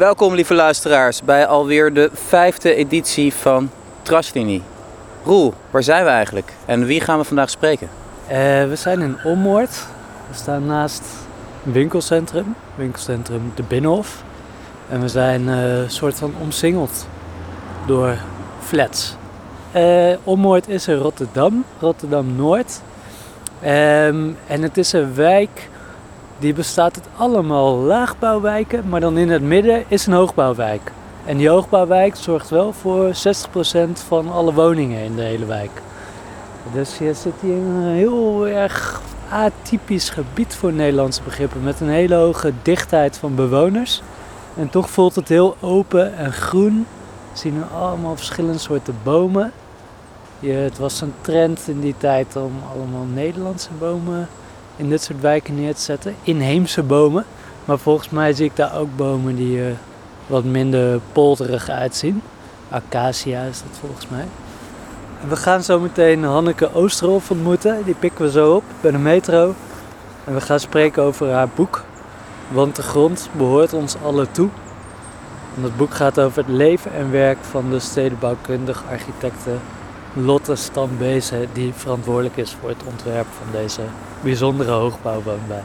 Welkom lieve luisteraars bij alweer de vijfde editie van Trashlini. Roel, waar zijn we eigenlijk en wie gaan we vandaag spreken? Uh, we zijn in Ommoord. We staan naast een winkelcentrum, winkelcentrum De Binnenhof. En we zijn uh, een soort van omsingeld door flats. Uh, Ommoord is in Rotterdam, Rotterdam-Noord. Um, en het is een wijk die bestaat uit allemaal laagbouwwijken, maar dan in het midden is een hoogbouwwijk. En die hoogbouwwijk zorgt wel voor 60% van alle woningen in de hele wijk. Dus je zit hier in een heel erg atypisch gebied voor Nederlandse begrippen, met een hele hoge dichtheid van bewoners. En toch voelt het heel open en groen. We zien allemaal verschillende soorten bomen. Je, het was een trend in die tijd om allemaal Nederlandse bomen in dit soort wijken neer te zetten. Inheemse bomen. Maar volgens mij zie ik daar ook bomen die er wat minder polterig uitzien. Acacia is dat volgens mij. We gaan zo meteen Hanneke Oosterhof ontmoeten. Die pikken we zo op bij de metro. En we gaan spreken over haar boek. Want de grond behoort ons allen toe. En dat boek gaat over het leven en werk van de stedenbouwkundig architecte Lotte Stambezen, die verantwoordelijk is voor het ontwerp van deze bijzondere hoogbouwwoonwijk.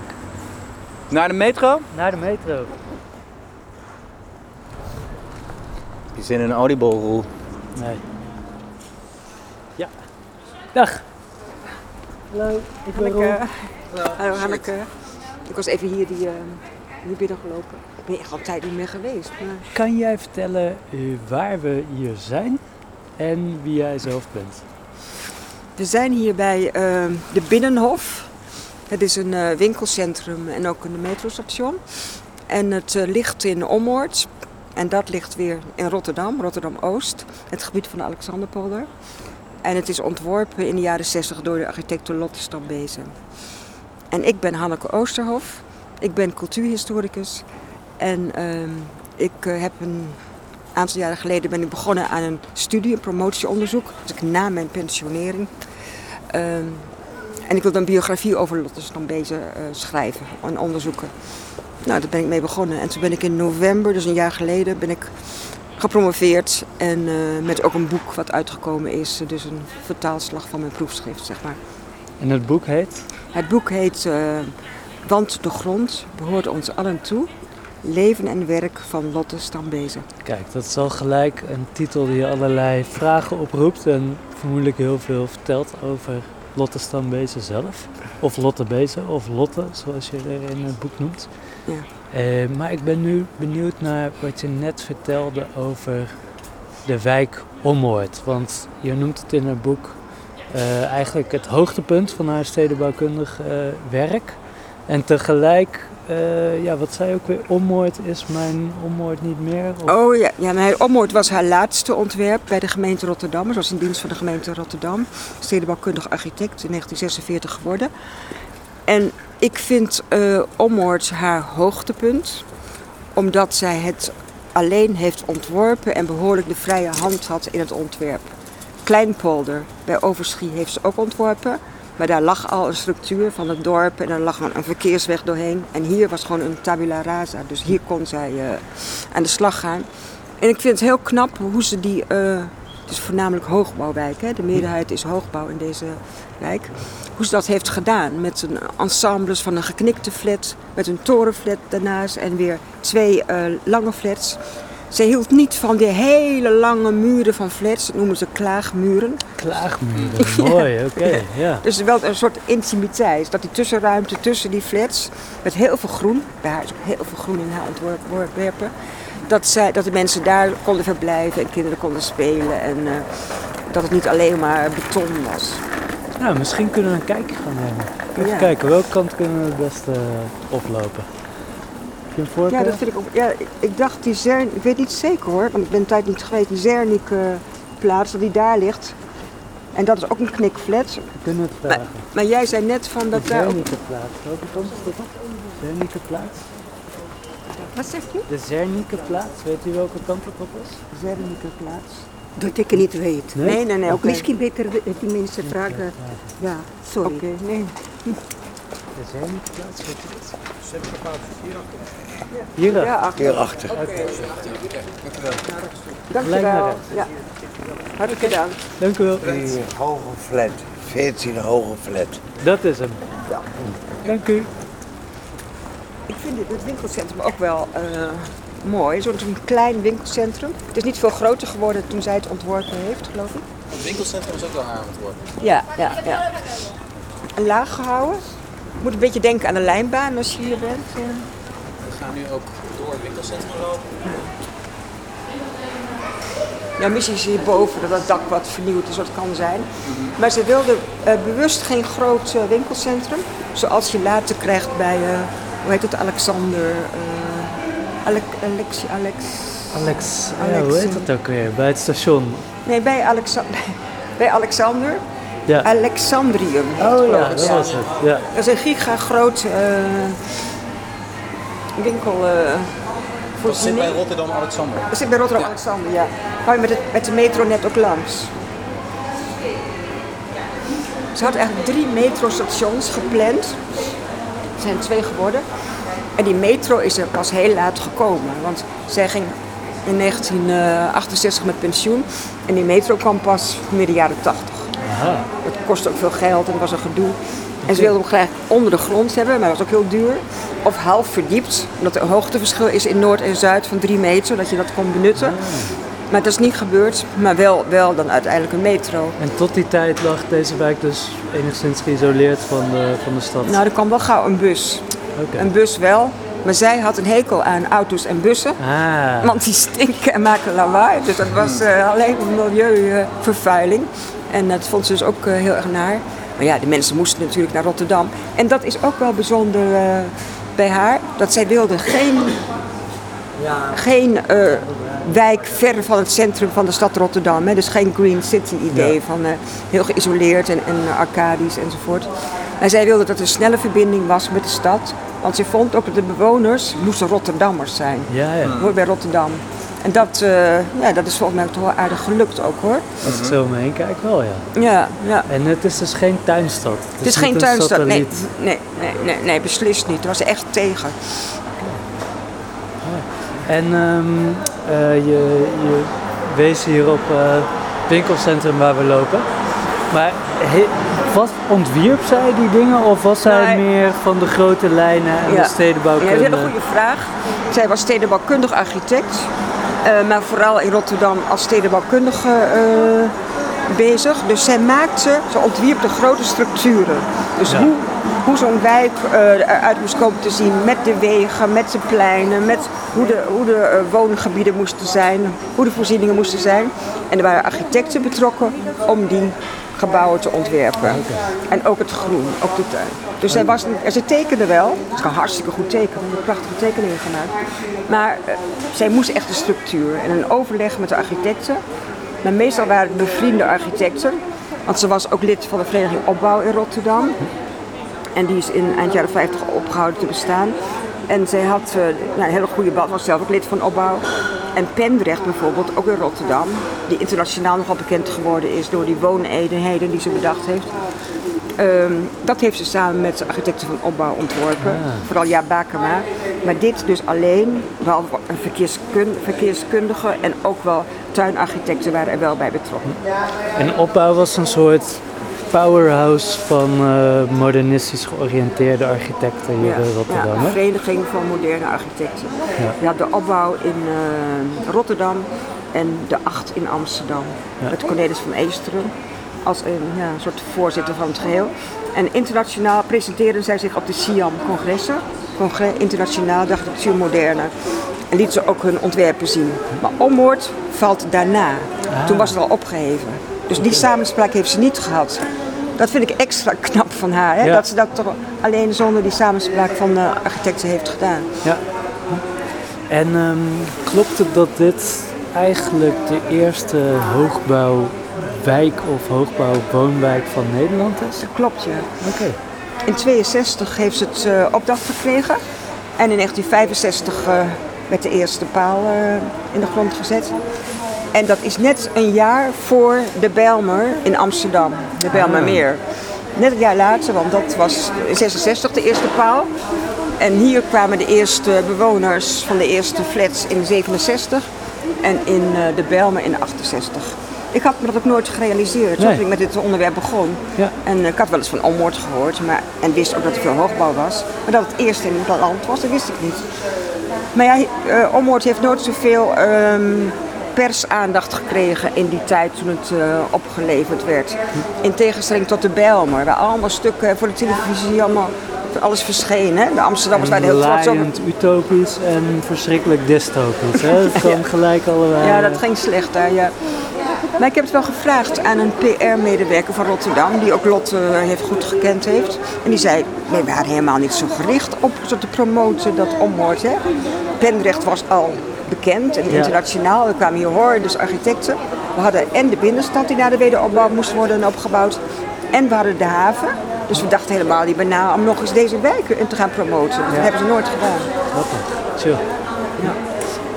Naar de metro? Naar de metro. Je zin in een oliebolroel? Nee. Ja. Dag. Hallo, ik ben Hanneke. Hallo. Hallo Hanneke. Ik was even hier, die, uh, hier binnen gelopen. Ik ben echt al tijd niet meer geweest. Maar... Kan jij vertellen uh, waar we hier zijn en wie jij zelf bent? We zijn hier bij uh, de Binnenhof. Het is een uh, winkelcentrum en ook een metrostation. En het uh, ligt in Ommoord. En dat ligt weer in Rotterdam, Rotterdam-Oost. Het gebied van de Alexanderpolder. En het is ontworpen in de jaren 60 door de architect Lotte Stambezen. En ik ben Hanneke Oosterhof. Ik ben cultuurhistoricus. En ehm, ik heb een aantal jaren geleden ben ik begonnen aan een studie, een promotieonderzoek. Dus ik na mijn pensionering. Um, en ik wilde een biografie over Lotte Stambezen uh, schrijven en onderzoeken. Nou, daar ben ik mee begonnen. En toen ben ik in november, dus een jaar geleden, ben ik gepromoveerd. En uh, met ook een boek wat uitgekomen is. Dus een vertaalslag van mijn proefschrift, zeg maar. En het boek heet? Het boek heet uh, Want de grond behoort ons allen toe. Leven en werk van Lotte Stambezen. Kijk, dat is al gelijk een titel die allerlei vragen oproept en vermoedelijk heel veel vertelt over Lotte Stambezen zelf. Of Lotte Bezen, of Lotte, zoals je er in het boek noemt. Ja. Eh, maar ik ben nu benieuwd naar wat je net vertelde over de wijk Ommoord. Want je noemt het in het boek uh, eigenlijk het hoogtepunt van haar stedenbouwkundig uh, werk. En tegelijk uh, ja, wat zei ook weer? Ommoord is mijn Ommoord niet meer? Oh ja, ja mijn Ommoord was haar laatste ontwerp bij de gemeente Rotterdam. Ze was in dienst van de gemeente Rotterdam. Stedenbouwkundig architect in 1946 geworden. En ik vind uh, Ommoord haar hoogtepunt. Omdat zij het alleen heeft ontworpen en behoorlijk de vrije hand had in het ontwerp. Kleinpolder bij Overschie heeft ze ook ontworpen. Maar daar lag al een structuur van het dorp en daar lag een verkeersweg doorheen. En hier was gewoon een tabula rasa. Dus hier kon zij uh, aan de slag gaan. En ik vind het heel knap hoe ze die. Uh, het is voornamelijk hoogbouwwijk, hè? de meerderheid is hoogbouw in deze wijk. Hoe ze dat heeft gedaan met een ensembles van een geknikte flat, met een torenflat daarnaast en weer twee uh, lange flats. Ze hield niet van die hele lange muren van flats, dat noemen ze klaagmuren. Klaagmuren, mooi, oké. Okay, ja. Dus wel een soort intimiteit, dat die tussenruimte tussen die flats, met heel veel groen, bij haar is ook heel veel groen in haar ontwerpen, dat, zij, dat de mensen daar konden verblijven en kinderen konden spelen en uh, dat het niet alleen maar beton was. Nou, misschien kunnen we een kijkje gaan nemen. Even ja. kijken, welke kant kunnen we het beste uh, oplopen? Ja, dat vind ik ook. Ja, ik dacht die Zern, ik weet niet zeker hoor, want ik ben een tijd niet geweest, die Zernik uh, plaats, dat die daar ligt. En dat is ook een knikflat. We kunnen het vragen. Maar, maar jij zei net van dat de daar. Zernike plaats. Welke kant is dat? Zernike plaats. Wat zegt u? De Zernike plaats. Weet u welke kant het op is? Zernike plaats. Dat ik het niet weet. Nee? Nee, nee, nee. Misschien beter die mensen vragen. Ja, sorry. Oké, nee. Is hij niet plaats? Weet je dat? Hierachter. Ja, achter. Hierachter. Dank je Gelijk naar wel. rechts. Ja. Hartelijk gedaan. Dank u wel. Die hoge flat. 14 hoge flat. Dat is hem. Ja. Dank u. Ik vind dit, het winkelcentrum ook wel eh, mooi. Zo'n klein winkelcentrum. Het is niet veel groter geworden toen zij het ontworpen heeft, geloof ik. Het winkelcentrum is ook wel haar ontworpen. Ja, ja, ja. Laag gehouden. Je moet een beetje denken aan de lijnbaan als je hier bent. eh. Nu ook door het winkelcentrum lopen. Ja, misschien is hierboven dat het dak wat vernieuwd is, wat kan zijn. Maar ze wilden eh, bewust geen groot eh, winkelcentrum. Zoals je later krijgt bij, eh, hoe heet het, Alexander. eh Alex, Alex, Alex. Alex, ja, hoe heet dat ook weer? Bij het station. Nee, bij, Alexa bij Alexander. Ja. Alexandrium. Oh ja, dat was het. Ja. Dat is een giga groot winkel. eh Dat zit bij. Rotterdam Alexander. Dat zit bij Rotterdam Alexander, ja. Ga je met, het, met de metro net ook langs. Ze had eigenlijk drie metrostations gepland. Er zijn twee geworden. En die metro is er pas heel laat gekomen. Want zij ging in 1968 met pensioen. En die metro kwam pas midden jaren 80. Aha. Het kostte ook veel geld en het was een gedoe. En ze wilden hem graag onder de grond hebben, maar dat was ook heel duur. Of half verdiept, omdat er een hoogteverschil is in Noord en Zuid van drie meter, zodat je dat kon benutten. Maar dat is niet gebeurd, maar wel, wel dan uiteindelijk een metro. En tot die tijd lag deze wijk dus enigszins geïsoleerd van de, van de stad. Nou, er kwam wel gauw een bus. Een bus wel, maar zij had een hekel aan auto's en bussen. Ah, Want die stinken en maken lawaai. Dus dat was eh, alleen milieuvervuiling. En dat vond ze dus ook eh, heel erg naar. Maar ja, de mensen moesten natuurlijk naar Rotterdam. En dat is ook wel bijzonder eh, bij haar. Dat zij wilde geen, geen eh, wijk ver van het centrum van de stad Rotterdam. Hè. Dus geen Green City idee Ja. van eh, heel geïsoleerd en, en arcadisch enzovoort. En zij wilde dat er een snelle verbinding was met de stad. Want ze vond ook dat de bewoners moesten Rotterdammers zijn ja, ja. hoort bij Rotterdam. En dat, eh, ja, dat is volgens mij toch wel aardig gelukt ook hoor. Als ik zo om me heen kijk, wel ja. Ja, ja. En het is dus geen tuinstad. Het is geen een tuinstad. Nee, nee, nee, nee, nee, beslist niet. Daar was echt tegen. En ehm, eh, je, je wees hier op eh, het winkelcentrum waar we lopen. Maar he- wat ontwierp zij die dingen of was zij Nee. meer van de grote lijnen en Ja. de stedenbouwkunde? Ja, dat is een hele goede vraag. Zij was stedenbouwkundig architect. Eh, maar vooral in Rotterdam als stedenbouwkundige eh, bezig. Dus zij maakte, ze ontwierp de grote structuren. Dus Ja. hoe, hoe zo'n wijk eh, eruit moest komen te zien met de wegen, met de pleinen, met hoe de, hoe de woongebieden moesten zijn, hoe de voorzieningen moesten zijn. En er waren architecten betrokken om die gebouwen te ontwerpen. En ook het groen, ook de tuin. Dus zij was, ze tekende wel, ze kan hartstikke goed tekenen, ze heeft prachtige tekeningen gemaakt. Maar eh, zij moest echt de structuur en een overleg met de architecten. Maar meestal waren het bevriende architecten, want ze was ook lid van de Vereniging Opbouw in Rotterdam. En die is in eind jaren 50 opgehouden te bestaan. En zij had eh, ja, een hele goede band, was zelf ook lid van opbouw. En Pendrecht bijvoorbeeld, ook in Rotterdam, die internationaal nogal bekend geworden is door die wooneenheden die ze bedacht heeft. Ehm, dat heeft ze samen met de architecten van opbouw ontworpen. Vooral Ja Bakema. Maar dit dus alleen, wel een verkeerskun verkeerskundige en ook wel tuinarchitecten waren er wel bij betrokken. En opbouw was een soort powerhouse van eh, modernistisch georiënteerde architecten hier in Rotterdam. Ja, een vereniging van moderne architecten. Ja. Je had de opbouw in eh, Rotterdam en de acht in Amsterdam. Met Cornelis van Eesteren als een ja, soort voorzitter van het geheel. En internationaal presenteren zij zich op de SIAM-congressen. Congres Internationaal Architectuur Moderne. En lieten ze ook hun ontwerpen zien. Maar Ommoord valt daarna. Toen was het al opgeheven. Dus die samenspraak heeft ze niet gehad. Dat vind ik extra knap van haar. Hè? Ja. Dat ze dat toch alleen zonder die samenspraak van de architecten heeft gedaan. Ja. En ehm, klopt het dat dit eigenlijk de eerste hoogbouwwijk of hoogbouwwoonwijk van Nederland is? Dat klopt, ja. Oké. In 62 heeft ze het eh, opdracht gekregen. En in 1965 eh, werd de eerste paal eh, in de grond gezet. En dat is net een jaar voor de Bijlmer in Amsterdam, de Bijlmermeer. Net een jaar later, want dat was in 66 de eerste paal. En hier kwamen de eerste bewoners van de eerste flats in 67 en in de Belmer in 68. Ik had me dat ook nooit gerealiseerd Nee. toen ik met dit onderwerp begon. Ja. En eh, ik had wel eens van Ommoord gehoord maar, en wist ook dat er veel hoogbouw was. Maar dat het eerst in het land was, dat wist ik niet. Maar ja, uh, Ommoord heeft nooit zoveel ehm persaandacht gekregen in die tijd toen het eh, opgeleverd werd. In tegenstelling tot de Bijlmer, waar allemaal stukken voor de televisie allemaal alles verscheen. Hè? De Amsterdammers waren heel trots op. Utopisch en verschrikkelijk dystopisch. Hè? Het kwam gelijk allebei. Ja, dat ging slecht daar, ja. Maar ik heb het wel gevraagd aan een PR-medewerker van Rotterdam, die ook Lot eh, heeft goed gekend heeft. En die zei, nee, we waren helemaal niet zo gericht op te promoten dat ommoord. Hè. Pendrecht was al bekend en internationaal. Er kwamen hier hoorders, architecten. We hadden en de binnenstad die na de wederopbouw moest worden opgebouwd. En we hadden de haven. Dus we dachten helemaal niet meer na om nog eens deze wijken te gaan promoten. Dat hebben ze nooit gedaan. Grappig. Chill.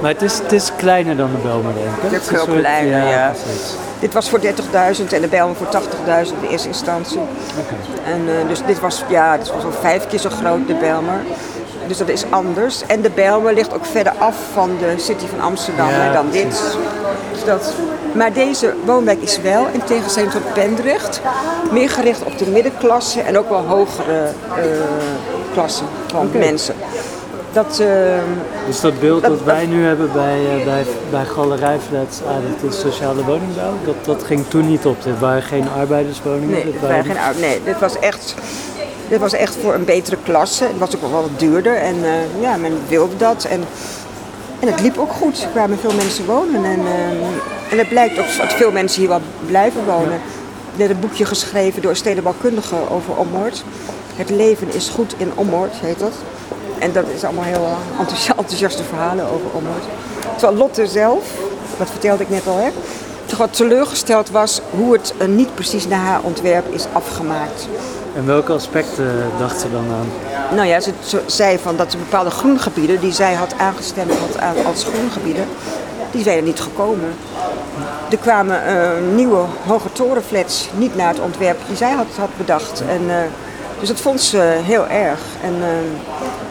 Maar het is, het is kleiner dan de Belmer, denk ik. Het is veel soort- kleiner, ja. Dit was voor 30.000 en de Bijlmer voor 80.000 in eerste instantie. En, eh, dus dit was, ja, dit was al vijf keer zo groot, de Bijlmer. Dus dat is anders. En de Bijlmer ligt ook verder af van de city van Amsterdam Ja, dan dit. Dus dat, maar deze woonwijk is wel, in tegenstelling tot Pendrecht, meer gericht op de middenklasse en ook wel hogere eh klassen van mensen. Dat, Dus dat beeld Dat- dat wij nu hebben bij, eh, bij, bij galerijflats aan de sociale woningbouw, dat, dat ging toen niet op. Dit waren geen arbeiderswoningen. Nee, dit waren geen oud. Nee, dit was echt. Dit was echt voor een betere klasse. Het was ook wel wat duurder en eh, ja, men wilde dat. En, en het liep ook goed. Er kwamen veel mensen wonen. En, eh, en het blijkt ook dat veel mensen hier wel blijven wonen. Er is een boekje geschreven door een stedenbouwkundige over Ommoord. Het leven is goed in Ommoord, heet dat. En dat is allemaal heel eh, enthousi- enthousiaste verhalen over Ommoord. Terwijl Lotte zelf, dat vertelde ik net al, hè, toch wat teleurgesteld was hoe het eh, niet precies naar haar ontwerp is afgemaakt. En welke aspecten dacht ze dan aan? Nou ja, ze, ze zei van dat er bepaalde groengebieden die zij had aangestemd had als groengebieden, die zijn er niet gekomen. Er kwamen eh, nieuwe hoge torenflats niet naar het ontwerp die zij had, had bedacht. En, dus dat vond ze heel erg. En eh,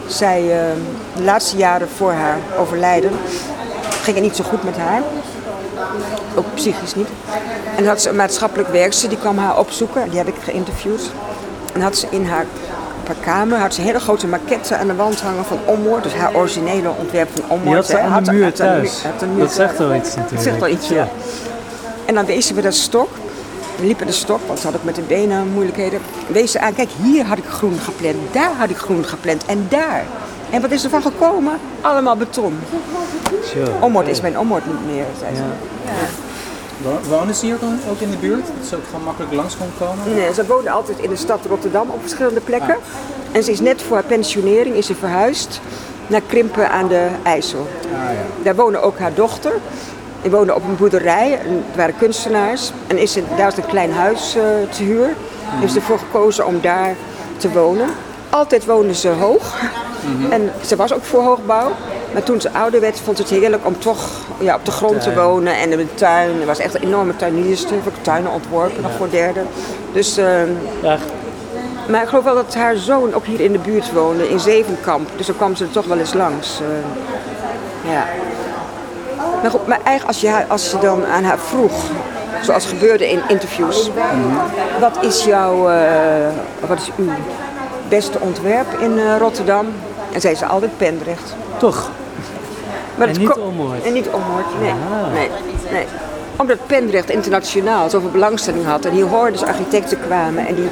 zij, eh, de laatste jaren voor haar overlijden, ging het niet zo goed met haar. Ook psychisch niet. En had ze een maatschappelijk werkster, die kwam haar opzoeken. Die heb ik geïnterviewd. En had ze in haar, kamer had ze hele grote maquette aan de wand hangen van Ommoord. Dus haar originele ontwerp van Ommoord. Die had ze aan de muur had een muur- thuis. had Dat zegt wel iets natuurlijk. Dat zegt wel iets, ja. En dan wezen we dat stok. We liepen de stok, want ze had ook met de benen moeilijkheden. Wees ze aan, kijk, hier had ik groen gepland, daar had ik groen gepland en daar. En wat is er van gekomen? Allemaal beton. Ommoord is mijn Ommoord niet meer, zei ze. Wo- Wonen ze hier ook in de buurt? Dat ze ook gewoon makkelijk langs kon komen? Nee, ze woonde altijd in de stad Rotterdam op verschillende plekken. En ze is net voor haar pensionering is ze verhuisd naar Krimpen aan de IJssel. Daar woonde ook haar dochter. Die woonde op een boerderij, en het waren kunstenaars. En is daar is een klein huis eh, te huur. Heeft ze ervoor gekozen om daar te wonen. Altijd woonde ze hoog. En ze was ook voor hoogbouw. Maar toen ze ouder werd, vond ze het heerlijk om toch ja, op de grond te wonen. En in de tuin. Er was echt een enorme tuinierster. Heeft ook tuinen ontworpen, nog voor derde. Dus, ehm, Ja, maar ik geloof wel dat haar zoon ook hier in de buurt woonde, in Zevenkamp. Dus dan kwam ze er toch wel eens langs. eh, ja. Maar goed, maar eigenlijk als je, als je dan aan haar vroeg, zoals gebeurde in interviews, wat is jouw, eh, wat is uw beste ontwerp in eh, Rotterdam? En zei ze altijd Pendrecht. toch. Maar En niet ko-. En niet Ommoord, nee. Ah. nee, nee. Omdat Pendrecht internationaal zoveel belangstelling had. En hier hoorders architecten kwamen. En die,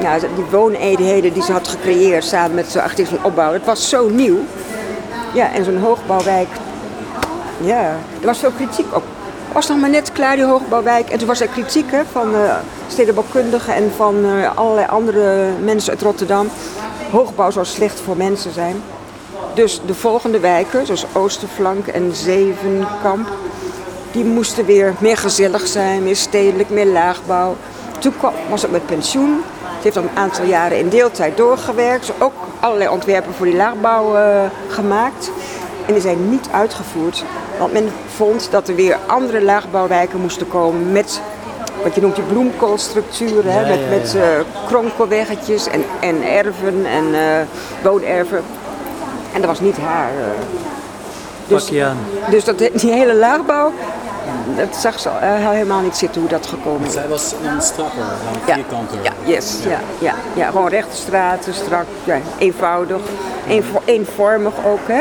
ja, die wooneenheden die ze had gecreëerd samen met de architecten van opbouw. Het was zo nieuw. Ja, en zo'n hoogbouwwijk. Ja, er was veel kritiek op. Het was nog maar net klaar, die hoogbouwwijk. En toen was er kritiek hè, van eh stedenbouwkundigen en van eh, allerlei andere mensen uit Rotterdam. Hoogbouw zou slecht voor mensen zijn. Dus de volgende wijken, zoals Oosterflank en Zevenkamp, die moesten weer meer gezellig zijn, meer stedelijk, meer laagbouw. Toen kwam, was het met pensioen. Ze heeft dan een aantal jaren in deeltijd doorgewerkt. Ze ook allerlei ontwerpen voor die laagbouw eh, gemaakt. En die zijn niet uitgevoerd. Want men vond dat er weer andere laagbouwwijken moesten komen met wat je noemt die bloemkoolstructuren, hè, Ja, met, ja, met eh, kronkelweggetjes en, en erven en eh woonerven. En dat was niet haar. eh. Dus, Pak je aan. dus dat, die hele laagbouw, dat zag ze helemaal niet zitten hoe dat gekomen is. Zij was dan strakker, dan Ja, vierkanter. ja, yes, ja. Ja, ja, gewoon rechte straten, strak, ja, eenvoudig, eenvo- eenvormig ook. Hè.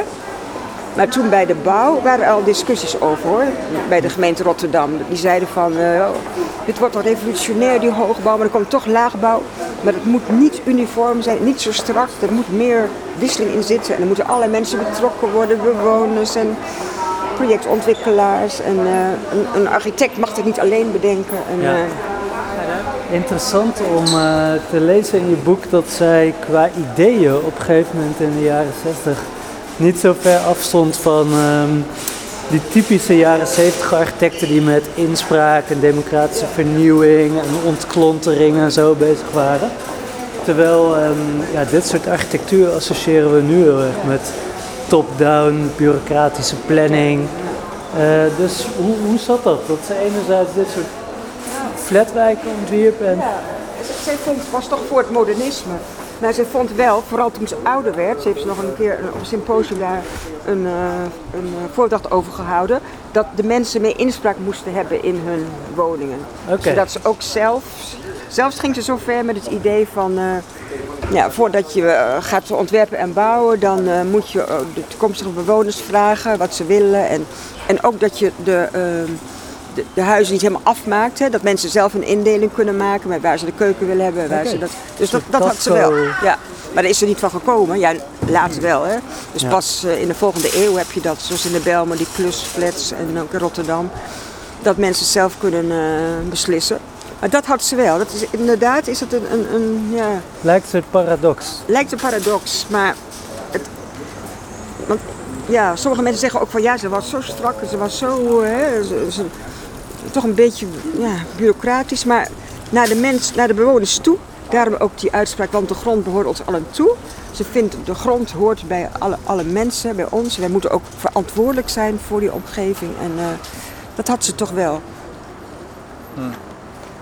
Maar toen bij de bouw waren er al discussies over hoor, bij de gemeente Rotterdam. Die zeiden van, eh, dit wordt wel revolutionair die hoogbouw, maar er komt toch laagbouw. Maar het moet niet uniform zijn, niet zo strak, er moet meer wisseling in zitten. En er moeten allerlei mensen betrokken worden, bewoners en projectontwikkelaars. En eh, een, een architect mag het niet alleen bedenken. En, Ja. eh, Interessant om te lezen in je boek dat zij qua ideeën op een gegeven moment in de jaren 60 niet zo ver afstond van ehm, die typische jaren 70 architecten die met inspraak en democratische vernieuwing en ontklontering en zo bezig waren. Terwijl ehm, ja, dit soort architectuur associëren we nu heel erg met top-down, bureaucratische planning. Eh, dus hoe, hoe zat dat? Dat ze enerzijds dit soort flatwijken ontwierp en Ja, was toch voor het modernisme. Maar ze vond wel, vooral toen ze ouder werd, ze heeft ze nog een keer op een symposium daar een, eh, een eh, voordracht over gehouden, dat de mensen meer inspraak moesten hebben in hun woningen. Oké. Zodat ze ook zelf, zelfs ging ze zo ver met het idee van, eh, ja, voordat je gaat ontwerpen en bouwen, dan moet je de toekomstige bewoners vragen wat ze willen. En, en ook dat je de, de, de huizen niet helemaal afmaakt. Hè? Dat mensen zelf een indeling kunnen maken met waar ze de keuken willen hebben. Waar ze dat, dus dat, Soort dat had ze wel. Ja. Maar daar is er niet van gekomen. Ja, later wel. Hè? Dus Ja. pas eh, in de volgende eeuw heb je dat. Zoals in de Belmen, die klusflats en ook in Rotterdam. Dat mensen zelf kunnen eh, beslissen. Maar dat had ze wel. Dat is, inderdaad is het een, een, een ja, lijkt een soort paradox. lijkt een paradox, maar het, want, ja, sommige mensen zeggen ook van ja, ze was zo strak, ze was zo, hè, ze, ze- toch een beetje ja, bureaucratisch, maar naar de mens, naar de bewoners toe. Daarom ook die uitspraak, want de grond behoort ons allen toe. Ze vindt de grond hoort bij alle, alle mensen, bij ons. Wij moeten ook verantwoordelijk zijn voor die omgeving. En eh, dat had ze toch wel.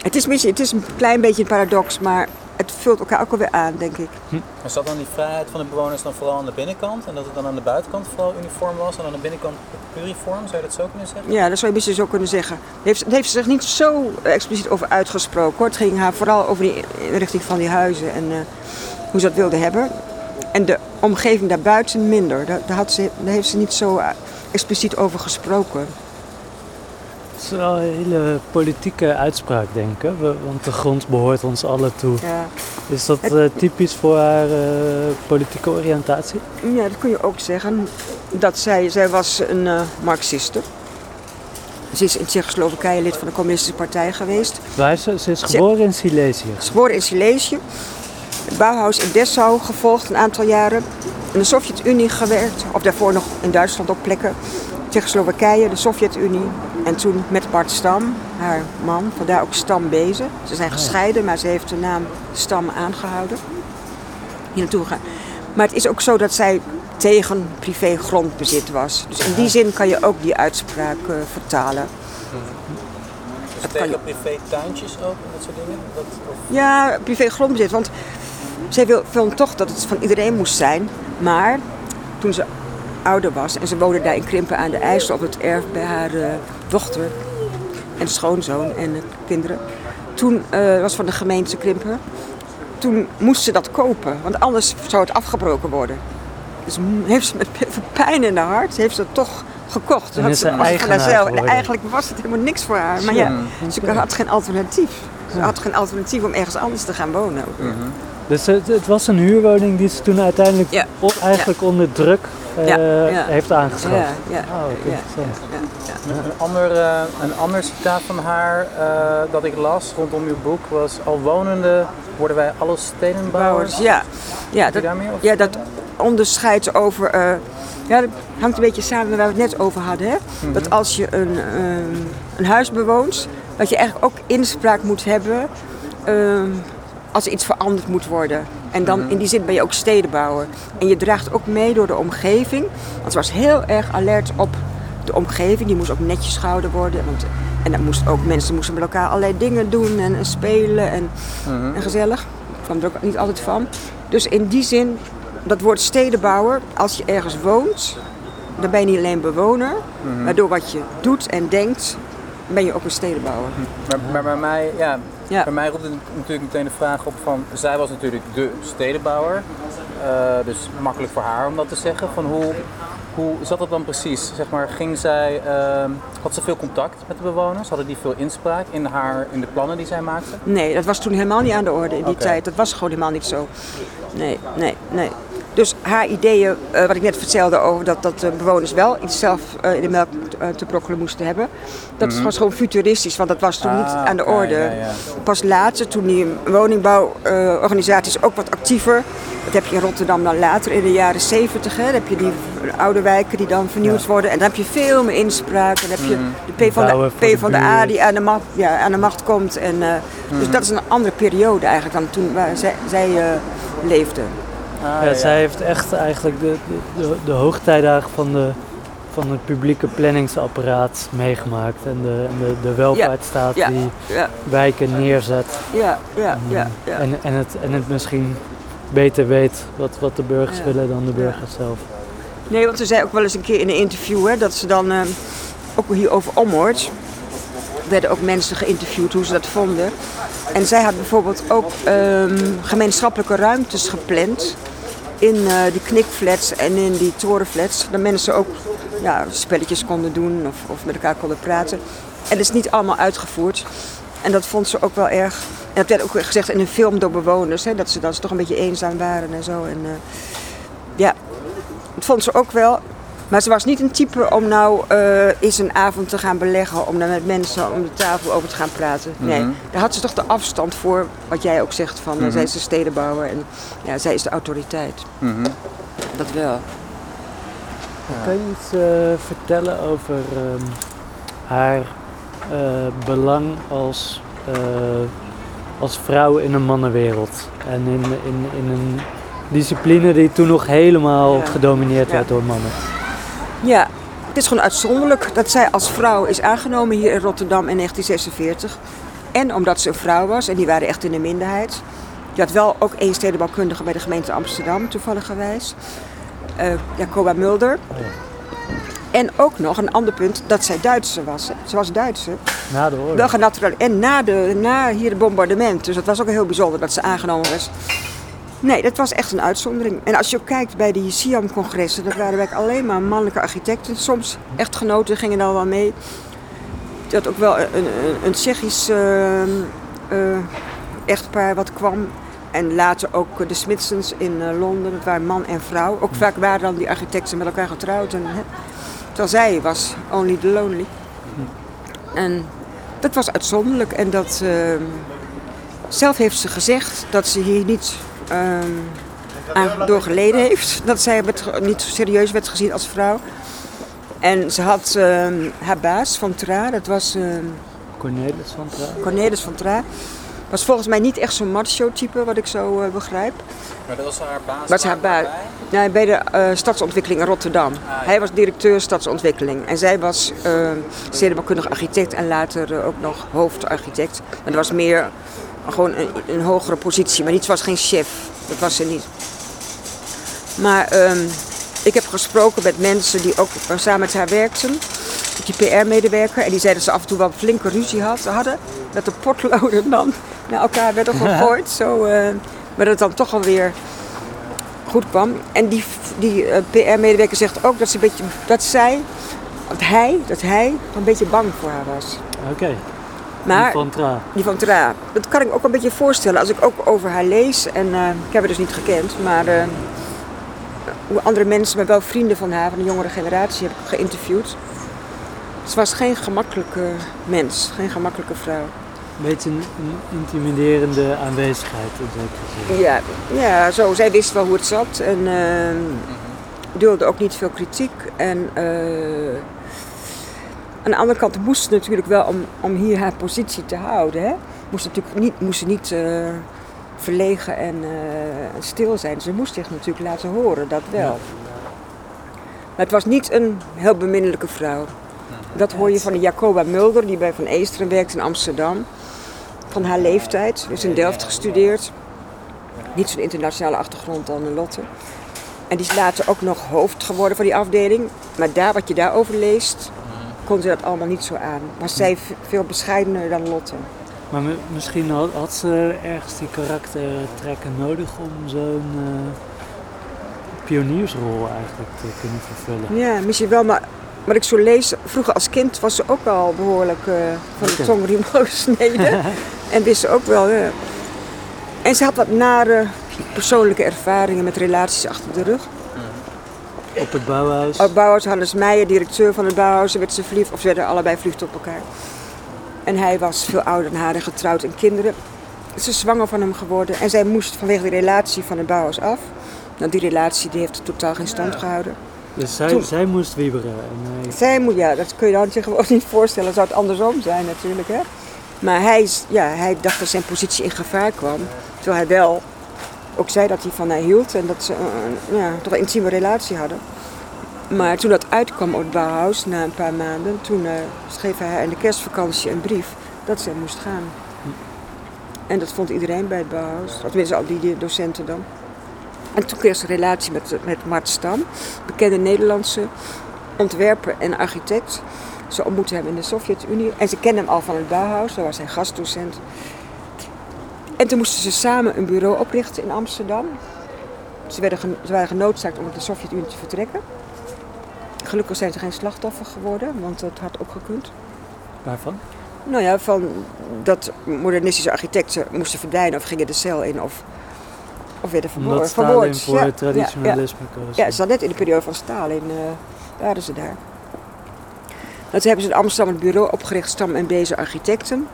Het, is, misschien- het is een klein beetje een paradox, maar het vult elkaar ook alweer aan, denk ik. Maar zat dan die vrijheid van de bewoners dan vooral aan de binnenkant en dat het dan aan de buitenkant vooral uniform was en aan de binnenkant pluriform? Zou je dat zo kunnen zeggen? Ja, dat zou je misschien zo kunnen zeggen. Daar heeft, daar heeft ze zich niet zo expliciet over uitgesproken. Hoor. Het ging haar vooral over die inrichting van die huizen en eh, hoe ze dat wilde hebben. En de omgeving daarbuiten minder. Daar, daar, had ze, daar heeft ze niet zo eh, expliciet over gesproken. Het is wel een hele politieke uitspraak, denk ik. hè? Want de grond behoort ons allen toe. Ja. Is dat eh, typisch voor haar eh, politieke oriëntatie? ja, dat kun je ook zeggen. Dat zij, zij was een eh marxiste. Ze is in Tsjechoslowakije lid van de communistische partij geweest. Waar is ze? Ze is geboren in Silesië. Ze is geboren in Silesië. Het Bauhaus in Dessau gevolgd een aantal jaren. In de Sovjet-Unie gewerkt. Of daarvoor nog in Duitsland op plekken. Tsjechoslowakije, de Sovjet-Unie. En toen met Bart Stam, haar man. Vandaar ook Stam Bezen. Ze zijn gescheiden, maar ze heeft de naam Stam aangehouden. Hier naartoe gegaan. Maar het is ook zo dat zij tegen privé grondbezit was. Dus in die zin kan je ook die uitspraak eh, vertalen. Dus kan tegen privé tuintjes ook en dat soort dingen? Dat, of... Ja, privé grondbezit. Want zij wil, vond toch dat het van iedereen moest zijn. Maar toen ze ouder was en ze woonde daar in Krimpen aan de IJssel op het erf bij haar eh, dochter en schoonzoon en de kinderen. Toen eh, was van de gemeente Krimpen. Toen moest ze dat kopen, want anders zou het afgebroken worden. Dus heeft ze met pijn in haar hart, heeft ze het toch gekocht. Toen En had ze. En eigenlijk was het helemaal niks voor haar. Maar ja, ze had geen alternatief. Ze had geen alternatief om ergens anders te gaan wonen. ook. Dus het, het was een huurwoning die ze toen uiteindelijk Ja. o- eigenlijk onder druk eh, Ja, ja. heeft aangeschaft. Ja, ja. Oh. Een ander, eh, een ander citaat van haar eh, dat ik las rondom uw boek was: Al wonende worden wij alle stedenbouwers. Bouwers, ja. Ja, dat, ja, dat onderscheidt over. ja, dat hangt een beetje samen met waar we het net over hadden. Hè? Dat als je een, ehm, een huis bewoont, dat je eigenlijk ook inspraak moet hebben ehm, als er iets veranderd moet worden. En dan in die zin ben je ook stedenbouwer. En je draagt ook mee door de omgeving. Want ze was heel erg alert op de omgeving, die moest ook netjes gehouden worden. Want, en dat moest ook, mensen moesten met elkaar allerlei dingen doen en, en spelen en, Mhm. en gezellig. Ik kwam er ook niet altijd van. Dus in die zin, dat woord stedenbouwer, als je ergens woont, dan ben je niet alleen bewoner, Mhm. maar door wat je doet en denkt, ben je ook een stedenbouwer. Maar, maar bij, mij, ja, Ja. bij mij roept het natuurlijk meteen de vraag op van... Zij was natuurlijk de stedenbouwer. Eh, dus makkelijk voor haar om dat te zeggen. Van hoe, hoe zat dat dan precies? Zeg maar, ging zij, ehm, had ze veel contact met de bewoners? Hadden die veel inspraak in, haar, in de plannen die zij maakte? Nee, dat was toen helemaal niet aan de orde in die tijd. Dat was gewoon helemaal niet zo. Nee, nee, nee. Dus haar ideeën, eh, wat ik net vertelde over dat, dat de bewoners wel iets zelf eh, in de melk eh, te brokkelen moesten hebben. Dat was gewoon futuristisch, want dat was toen niet Ah, aan de orde. ja, ja. Pas later, toen die woningbouworganisaties ook wat actiever. Dat heb je in Rotterdam dan later in de jaren 70. Hè, dan heb je die oude wijken die dan vernieuwd worden. En dan heb je veel meer inspraak. En dan heb je de P van de, P van de A die aan de macht, ja, aan de macht komt. En, Dus dat is een andere periode eigenlijk dan toen waar zij, zij eh, leefde. Ah, Ja, zij heeft echt eigenlijk de, de, de, de hoogtijdagen van, de, van het publieke planningsapparaat meegemaakt. En de, en de, de welvaartsstaat Ja. die Ja, wijken neerzet. ja, ja, ja. ja. En, en, het, en het misschien beter weet wat, wat de burgers willen dan de burgers zelf. Nee, want ze zei ook wel eens een keer in een interview hè, dat ze dan, eh, ook hier over Ommoord, werden ook mensen geïnterviewd hoe ze dat vonden. En zij had bijvoorbeeld ook ehm, gemeenschappelijke ruimtes gepland in eh, die knikflats en in die torenflats. Dat mensen ook ja, spelletjes konden doen of, of met elkaar konden praten. En dat is niet allemaal uitgevoerd. En dat vond ze ook wel erg. En dat werd ook gezegd in een film door bewoners, hè, dat ze dan toch een beetje eenzaam waren en zo. En, eh, ja, dat vond ze ook wel. Maar ze was niet een type om nou eh eens een avond te gaan beleggen, om daar met mensen om de tafel over te gaan praten. Nee, Mhm. daar had ze toch de afstand voor, wat jij ook zegt, van eh, zij is de stedenbouwer en ja, zij is de autoriteit. Mhm. Dat wel. Kan je iets eh, vertellen over ehm, haar eh, belang als, eh, als vrouw in een mannenwereld? En in, in, in een discipline die toen nog helemaal Ja. gedomineerd Ja. werd door mannen. Ja, het is gewoon uitzonderlijk dat zij als vrouw is aangenomen hier in Rotterdam in 1946. En omdat ze een vrouw was, en die waren echt in de minderheid. Je had wel ook één stedenbouwkundige bij de gemeente Amsterdam, toevalligerwijs. Eh Jacoba Mulder. En ook nog een ander punt, dat zij Duitser was. hè. Ze was Duitser. Na de oorlog. Wel. En na, de, na hier het bombardement. Dus dat was ook heel bijzonder dat ze aangenomen was. Nee, dat was echt een uitzondering. En als je ook kijkt bij die Siam-congressen, dat waren werkelijk alleen maar mannelijke architecten. Soms echtgenoten gingen dan wel mee. Had ook wel een, een, een Tsjechisch eh, eh, echtpaar wat kwam. En later ook de Smithsons in eh, Londen. Dat waren man en vrouw. Ook vaak waren dan die architecten met elkaar getrouwd. En, hè, terwijl zij was only the lonely. En dat was uitzonderlijk. En dat, ehm, zelf heeft ze gezegd dat ze hier niet ehm, aan door geleden heeft. Dat zij werd niet serieus werd gezien als vrouw. En ze had ehm, haar baas van Tra, dat was ehm, Cornelis van Trouw. Cornelis van Tra. Was volgens mij niet echt zo'n macho type, wat ik zo eh, begrijp. Maar dat was haar baas? Was haar baas. Nee, bij de eh, stadsontwikkeling in Rotterdam. Hij was directeur stadsontwikkeling. En zij was uh, architect en later eh, ook nog hoofdarchitect. En dat was meer gewoon een, een hogere positie, maar niet, was geen chef. Dat was ze niet. Maar ehm, ik heb gesproken met mensen die ook samen met haar werkten. Die PR-medewerker. En die zeiden dat ze af en toe wel flinke ruzie had, hadden. Dat de potloden dan naar elkaar werden gegooid. Zo, eh, maar dat het dan toch alweer goed kwam. En die, die eh, PR-medewerker zegt ook dat, ze een beetje, dat zij, dat hij, dat hij een beetje bang voor haar was. Oké, Maar van Tra. die van Tra, dat kan ik ook een beetje voorstellen als ik ook over haar lees. En eh, ik heb haar dus niet gekend, maar eh, hoe andere mensen, maar wel vrienden van haar, van de jongere generatie, heb ik geïnterviewd. Ze was geen gemakkelijke mens, geen gemakkelijke vrouw. Een beetje een, intimiderende aanwezigheid zin. Ja, ja zo, zij wist wel hoe het zat en eh, duldde ook niet veel kritiek. En aan de andere kant moest ze natuurlijk wel, om, om hier haar positie te houden, hè, moest, ze natuurlijk niet, moest ze niet eh, verlegen en eh, stil zijn. Ze moest zich natuurlijk laten horen, dat wel. Maar het was niet een heel beminnelijke vrouw. Dat hoor je van de Jacoba Mulder, die bij Van Eesteren werkt in Amsterdam. Van haar leeftijd, dus in Delft gestudeerd. Niet zo'n internationale achtergrond dan Lotte. En die is later ook nog hoofd geworden van die afdeling. Maar daar, wat je daarover leest, kon ze dat allemaal niet zo aan. Was zij veel bescheidener dan Lotte. Maar mi- misschien had, had ze ergens die karaktertrekken nodig om zo'n eh, pioniersrol eigenlijk te kunnen vervullen. Ja, misschien wel, maar wat ik zo lees, vroeger als kind was ze ook al behoorlijk eh, van de tongriem gesneden. en wist ze ook wel. eh. En ze had wat nare persoonlijke ervaringen met relaties achter de rug. Op het Bauhaus. Op Bauhaus, Hannes Meijer, directeur van het Bauhaus, werd ze verliefd, of ze werden allebei verliefd op elkaar. En hij was veel ouder dan haar en getrouwd en kinderen. Ze is zwanger van hem geworden en zij moest vanwege de relatie van het Bauhaus af. Nou, die relatie die heeft totaal geen stand gehouden. Dus zij, Toen- zij moest wieberen. En hij, Zij moet, ja, dat kun je dan zich gewoon niet voorstellen. Zou het andersom zijn natuurlijk, hè. Maar hij, is- ja, hij dacht dat zijn positie in gevaar kwam. Terwijl hij wel ook zei dat hij van haar hield en dat ze ja, toch een intieme relatie hadden. Maar toen dat uitkwam op het Bauhaus, na een paar maanden, toen eh, schreef hij haar in de kerstvakantie een brief dat zij moest gaan. En dat vond iedereen bij het Bauhaus, tenminste al die, docenten dan. En toen kreeg ze een relatie met, met Mart Stam, bekende Nederlandse ontwerper en architect. Ze ontmoette hem in de Sovjet-Unie en ze kende hem al van het Bauhaus, daar was hij gastdocent. En toen moesten ze samen een bureau oprichten in Amsterdam. Ze, werden ze waren genoodzaakt om uit de Sovjet-Unie te vertrekken. Gelukkig zijn ze geen slachtoffer geworden, want dat had ook gekund. waarvan? Nou ja, van dat modernistische architecten moesten verdwijnen of gingen de cel in of, of werden vermoord. Omdat Stalin voor Ja, het traditionalisme. Ja, ja, ze zat net in de periode van Stalin, eh, waren ze daar. Nou, toen hebben ze in Amsterdam het bureau opgericht, Stam en Bezen Architecten.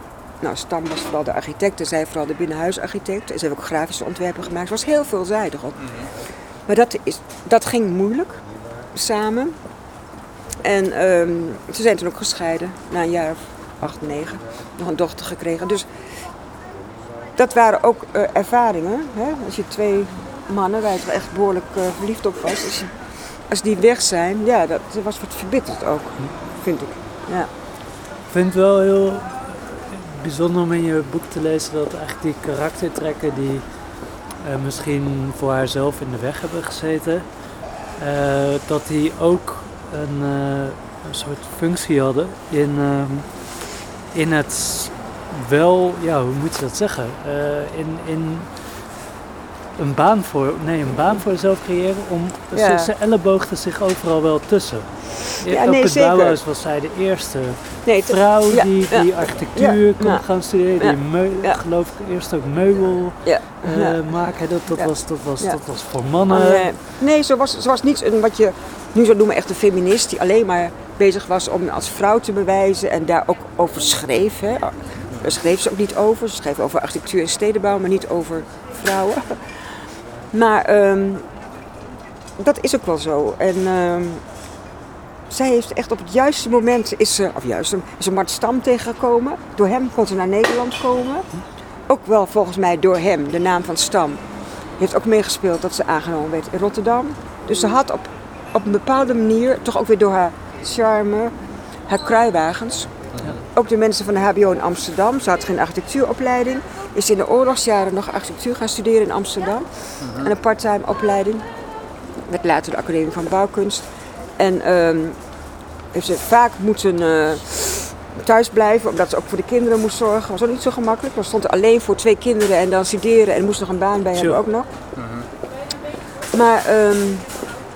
Nou, Stam was vooral de architect en zij vooral de binnenhuisarchitect. En ze hebben ook grafische ontwerpen gemaakt. Het was heel veelzijdig ook. Maar dat, is, dat ging moeilijk, samen. En ehm, ze zijn toen ook gescheiden, na een jaar of acht, negen. Nog een dochter gekregen. Dus dat waren ook eh, ervaringen. Hè? Als je twee mannen, waar je toch echt behoorlijk eh, verliefd op was. Als, je- als die weg zijn, ja, dat was wat verbitterd ook, vind ik. Ja. Ik vind het wel heel bijzonder om in je boek te lezen dat eigenlijk die karaktertrekken die eh, misschien voor haarzelf in de weg hebben gezeten, eh, dat die ook een, eh, een soort functie hadden in, ehm, in het wel, ja, hoe moet je dat zeggen? In, in een baan voor, nee, een baan voor jezelf creëren om Ja. ze, ze elleboogden zich overal wel tussen. Ja, Op nee, het zeker. Bauhaus was zij de eerste Nee, vrouw ja, die, ja. die architectuur kon gaan studeren, die geloof ik eerst ook meubel ja. ja. maken. Dat, was, dat, was, dat was voor mannen. Oh, nee, nee ze, was, ze was niet een, wat je nu zou noemen echt een feminist die alleen maar bezig was om als vrouw te bewijzen en daar ook over schreef. Hè. Daar schreef ze ook niet over. Ze schreef over architectuur en stedenbouw, maar niet over vrouwen. Maar ehm, dat is ook wel zo. En ehm, zij heeft echt op het juiste moment, is ze, of juist, is ze Mart Stam tegengekomen. Door hem kon ze naar Nederland komen. Ook wel volgens mij door hem, de naam van Stam heeft ook meegespeeld dat ze aangenomen werd in Rotterdam. Dus ze had op, op een bepaalde manier, toch ook weer door haar charme, haar kruiwagens. Ook de mensen van de HBO in Amsterdam. Ze had geen architectuuropleiding. Is in de oorlogsjaren nog architectuur gaan studeren in Amsterdam. En een parttime opleiding. Werd later de Academie van Bouwkunst. En ehm, heeft ze vaak moeten eh, thuis blijven, omdat ze ook voor de kinderen moest zorgen. was ook niet zo gemakkelijk. Dan stond er alleen voor twee kinderen en dan studeren en moest nog een baan bij hebben ook nog. Maar ehm,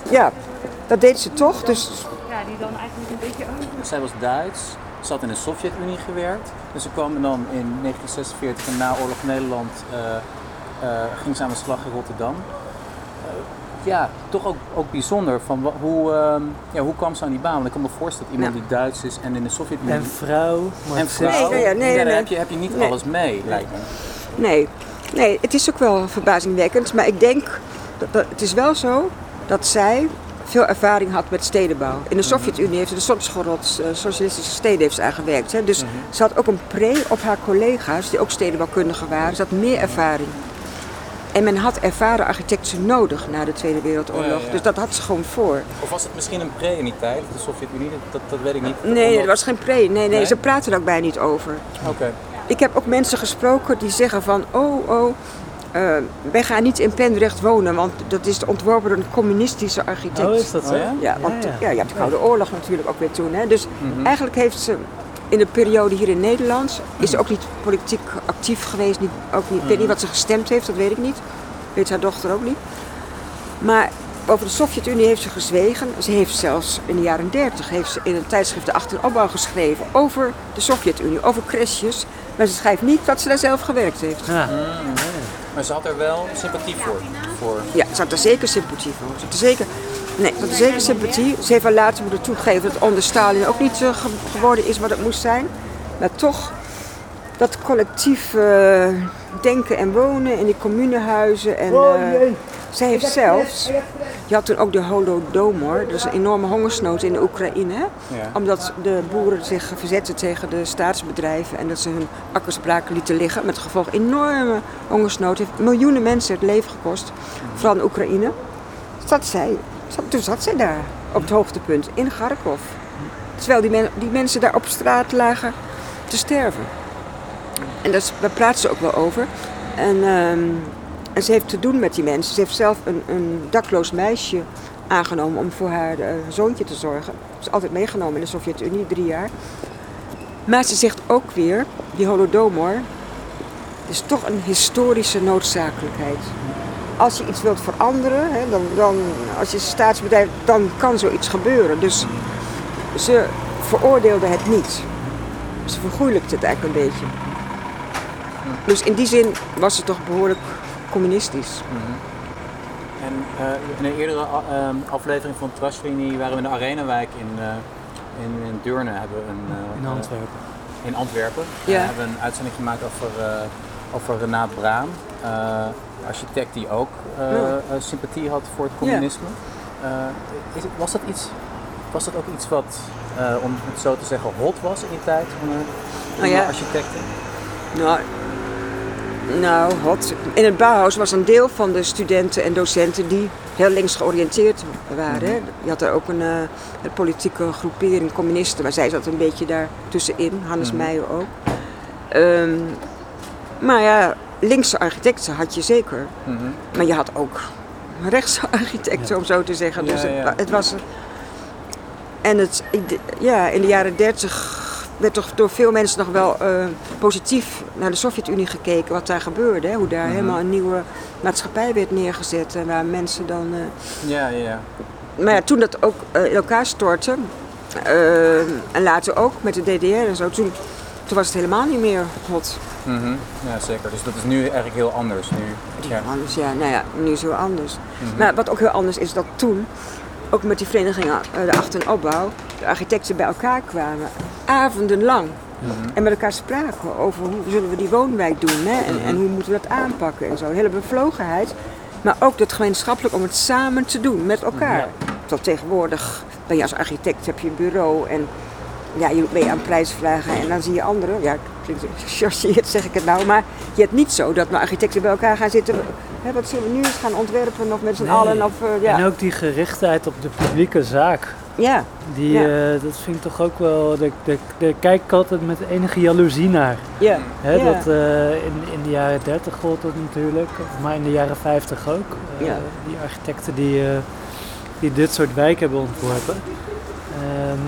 ja, dat deed ze toch. Dus Zij was Duits, ze had in de Sovjet-Unie gewerkt. Dus ze kwam dan in 1946 in naoorlog Nederland, eh, eh, ging ze aan de slag in Rotterdam. Eh, ja, toch ook, ook bijzonder van hoe, ehm, ja, hoe kwam ze aan die baan? Want ik kan me voorstellen dat iemand Ja. die Duits is en in de Sovjet-Unie En vrouw, en vrouw, Nee, nee, ja, daar nee. heb, je, heb je niet alles mee, lijkt me. nee, nee, het is ook wel verbazingwekkend. Maar ik denk, dat, dat- het is wel zo dat zij veel ervaring had met stedenbouw. In de Sovjet-Unie heeft ze de Sotschorod, uh, socialistische steden heeft ze aan gewerkt. Hè. Dus ze had ook een pre op haar collega's, die ook stedenbouwkundigen waren. Ze had meer ervaring. En men had ervaren architecten nodig na de Tweede Wereldoorlog. Ja, ja. Dus dat had ze gewoon voor. Of was het misschien een pre in die tijd, de Sovjet-Unie? Dat, dat weet ik niet. Nee, Omdat- er was geen pre. Nee, nee, Nee? ze praten er ook bijna niet over. Oké. Ik heb ook mensen gesproken die zeggen van, oh, oh, eh, wij gaan niet in Pendrecht wonen, want dat is ontworpen door een communistische architect. Oh, is dat zo? Ja? Ja, want Ja, ja, ja. je hebt de Koude Oorlog natuurlijk ook weer toen. Hè? Dus Mhm. eigenlijk heeft ze in de periode hier in Nederland, is ze ook niet politiek actief geweest. Niet, ook niet, Ik weet niet wat ze gestemd heeft, dat weet ik niet. Weet haar dochter ook niet. Maar over de Sovjet-Unie heeft ze gezwegen. Ze heeft zelfs in de jaren 30 heeft ze in een tijdschrift de achteropbouw geschreven over de Sovjet-Unie, over crashes. Maar ze schrijft niet dat ze daar zelf gewerkt heeft. Ja. Maar ze had er wel sympathie voor. voor. Ja, ze had er zeker sympathie voor. Ze had er zeker, nee, had er zeker sympathie. Ze heeft wel later moeten toegeven dat het onder Stalin ook niet eh, ge- geworden is wat het moest zijn. Maar toch, dat collectief eh, denken en wonen in die communehuizen. En, eh, zij heeft zelfs, je had toen ook de Holodomor, dat is een enorme hongersnood in de Oekraïne. Ja. Omdat de boeren zich verzetten tegen de staatsbedrijven en dat ze hun akkers braken lieten liggen. Met gevolg enorme hongersnood. heeft miljoenen mensen het leven gekost, vooral in Oekraïne. Zat zij, zat, toen zat zij daar op het hoogtepunt in Kharkov. Terwijl die, die mensen daar op straat lagen te sterven. En dat is- daar praat ze ook wel over. En, ehm, en ze heeft te doen met die mensen. Ze heeft zelf een, een dakloos meisje aangenomen om voor haar eh, zoontje te zorgen. Ze is altijd meegenomen in de Sovjet-Unie, drie jaar. Maar ze zegt ook weer, die holodomor, is toch een historische noodzakelijkheid. Als je iets wilt veranderen, hè, dan, dan, als je staatsbedrijf, dan kan zoiets gebeuren. Dus ze veroordeelde het niet. Ze vergoeilijkte het eigenlijk een beetje. Dus in die zin was ze toch behoorlijk communistisch. En eh, in een eerdere a- ehm, aflevering van Trashlinie waren we in de Arenawijk in, eh, in, in Deurne. Hebben we een, eh, In Antwerpen. in Antwerpen. Ja. We hebben een uitzending gemaakt over, eh over Renaat Braam. eh, architect die ook eh, Ja. eh, sympathie had voor het communisme. Is was, dat iets, was dat ook iets wat, om het zo te zeggen, hot was in die tijd onder, onder Nou ja. architecten? Nou, nou, wat. In het Bauhaus was een deel van de studenten en docenten die heel links georiënteerd waren. hè. Je had er ook een, een politieke groepering, communisten, maar zij zat een beetje daar tussenin. Hannes Mhm. Meijer ook. Ehm, maar ja, linkse architecten had je zeker. Mhm. Maar je had ook rechtse architecten, om zo te zeggen. Dus het, ja. het was. En het, ja, in de jaren dertig werd toch door veel mensen nog wel eh, positief naar de Sovjet-Unie gekeken, wat daar gebeurde. Hè? Hoe daar Mhm. helemaal een nieuwe maatschappij werd neergezet en waar mensen dan. eh, Ja, ja, ja. Maar ja, toen dat ook eh, in elkaar stortte, en later ook met de DDR en zo, toen, toen was het helemaal niet meer hot. Mhm. ja, zeker. Dus dat is nu eigenlijk heel anders. Nu, ja. Anders, ja, nou ja, nu is het heel anders. Mhm. Maar wat ook heel anders is dat toen, ook met die vereniging eh, de achter- en opbouw, de architecten bij elkaar kwamen, avondenlang. Mhm. En met elkaar spraken over hoe zullen we die woonwijk doen hè? En, en hoe moeten we dat aanpakken en zo. Een hele bevlogenheid. Maar ook dat gemeenschappelijk om het samen te doen met elkaar. Tot tegenwoordig ben je als architect, heb je een bureau en ja, je ben je aan prijsvragen en dan zie je anderen. Ja, klinkt gechargeerd zeg ik het nou, maar je hebt niet zo dat nou architecten bij elkaar gaan zitten. Hè, wat zullen we nu eens gaan ontwerpen of met z'n Nee. allen? Of, eh, ja. En ook die gerichtheid op de publieke zaak. ja, Die, Ja. eh, dat vind ik toch ook wel. Daar kijk ik altijd met enige jaloezie naar. ja, Hè, ja. dat, eh, in, in de jaren 30 gold dat natuurlijk, maar in de jaren 50 ook. Ja. Die architecten die, die dit soort wijken hebben ontworpen. Ehm,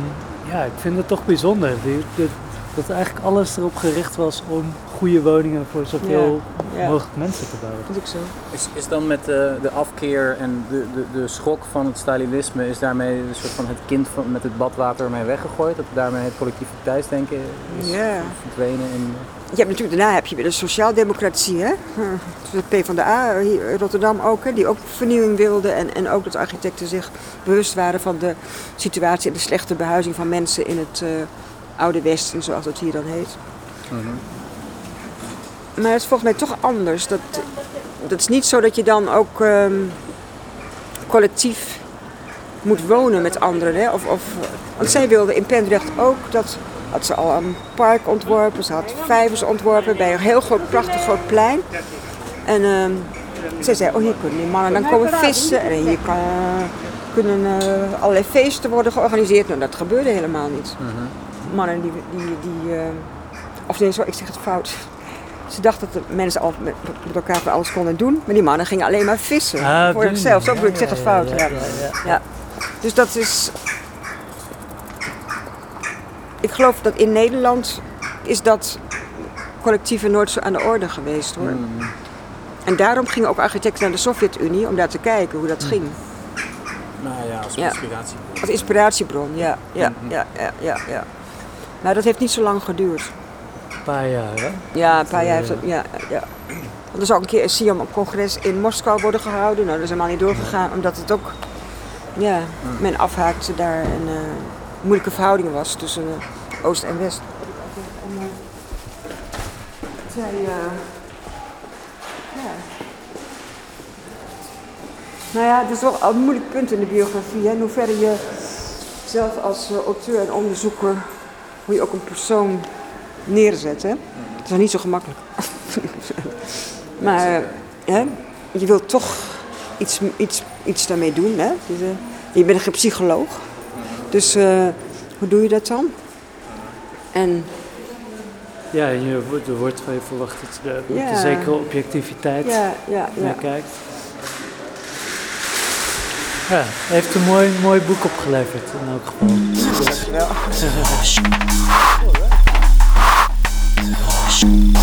ja, ik vind het toch bijzonder. Dat, dat eigenlijk alles erop gericht was om goede woningen voor zoveel Ja. mogelijk mensen te bouwen. Dat is ook zo. Is, is dan met de, de afkeer en de, de, de schok van het Stalinisme, is daarmee een soort van het kind van, met het badwater mee weggegooid? Dat daarmee het collectiviteitsdenken is Ja. verdwenen? In, Je hebt natuurlijk, daarna heb je weer de sociaaldemocratie, hè? De PvdA, hier in Rotterdam ook, hè? die ook vernieuwing wilde. En, en ook dat architecten zich bewust waren van de situatie en de slechte behuizing van mensen in het eh, Oude Westen, zoals het hier dan heet. Mhm. Maar het is volgens mij toch anders. Dat, dat is niet zo dat je dan ook ehm, collectief moet wonen met anderen. Hè? Of, of, want zij wilde in Pendrecht ook, dat had ze al een park ontworpen. Ze had vijvers ontworpen bij een heel groot, prachtig groot plein. En ehm, Zij zei, oh hier kunnen die mannen dan komen vissen en hier kan, kunnen eh, allerlei feesten worden georganiseerd. Nou, dat gebeurde helemaal niet. Mannen die, die, die eh, of nee, sorry, ik zeg het fout. Ze dachten dat de mensen al met, met elkaar van alles konden doen, maar die mannen gingen alleen maar vissen. Ah, voor zichzelf, zo Ja, bedoel ik, ik zeg ja, het ja, fout. ja, Ja, ja, ja. ja. Dus dat is. Ik geloof dat in Nederland is dat collectieve nooit zo aan de orde geweest hoor. En daarom gingen ook architecten naar de Sovjet-Unie om daar te kijken hoe dat ging. Nou ja, als Ja. inspiratie. Als inspiratiebron, ja, ja, ja, ja, ja, ja. Maar dat heeft niet zo lang geduurd. Een paar jaar, hè? Ja, een paar jaar heeft ja, ja. Want er zou ook een keer een SIAM-congres in Moskou worden gehouden. Nou, dat is helemaal niet doorgegaan, omdat het ook, ja, men afhaakte daar en eh, moeilijke verhoudingen was tussen eh, Oost en West. En, eh, zij, eh, ja. Nou ja, het is wel een moeilijk punt in de biografie, hè, in hoeverre je zelf als auteur en onderzoeker, hoe je ook een persoon neerzet. Hè? Het is niet zo gemakkelijk. maar hè, je wilt toch iets, iets, iets daarmee doen. Hè? Dus, eh, je bent geen psycholoog. Dus eh, hoe doe je dat dan? En Ja, en je, wordt- er wordt van je verwacht dat je met Ja. een zekere objectiviteit ja, ja, naar ja. kijkt. Ja, heeft een mooi, mooi boek opgeleverd in elk geval. Dankjewel. you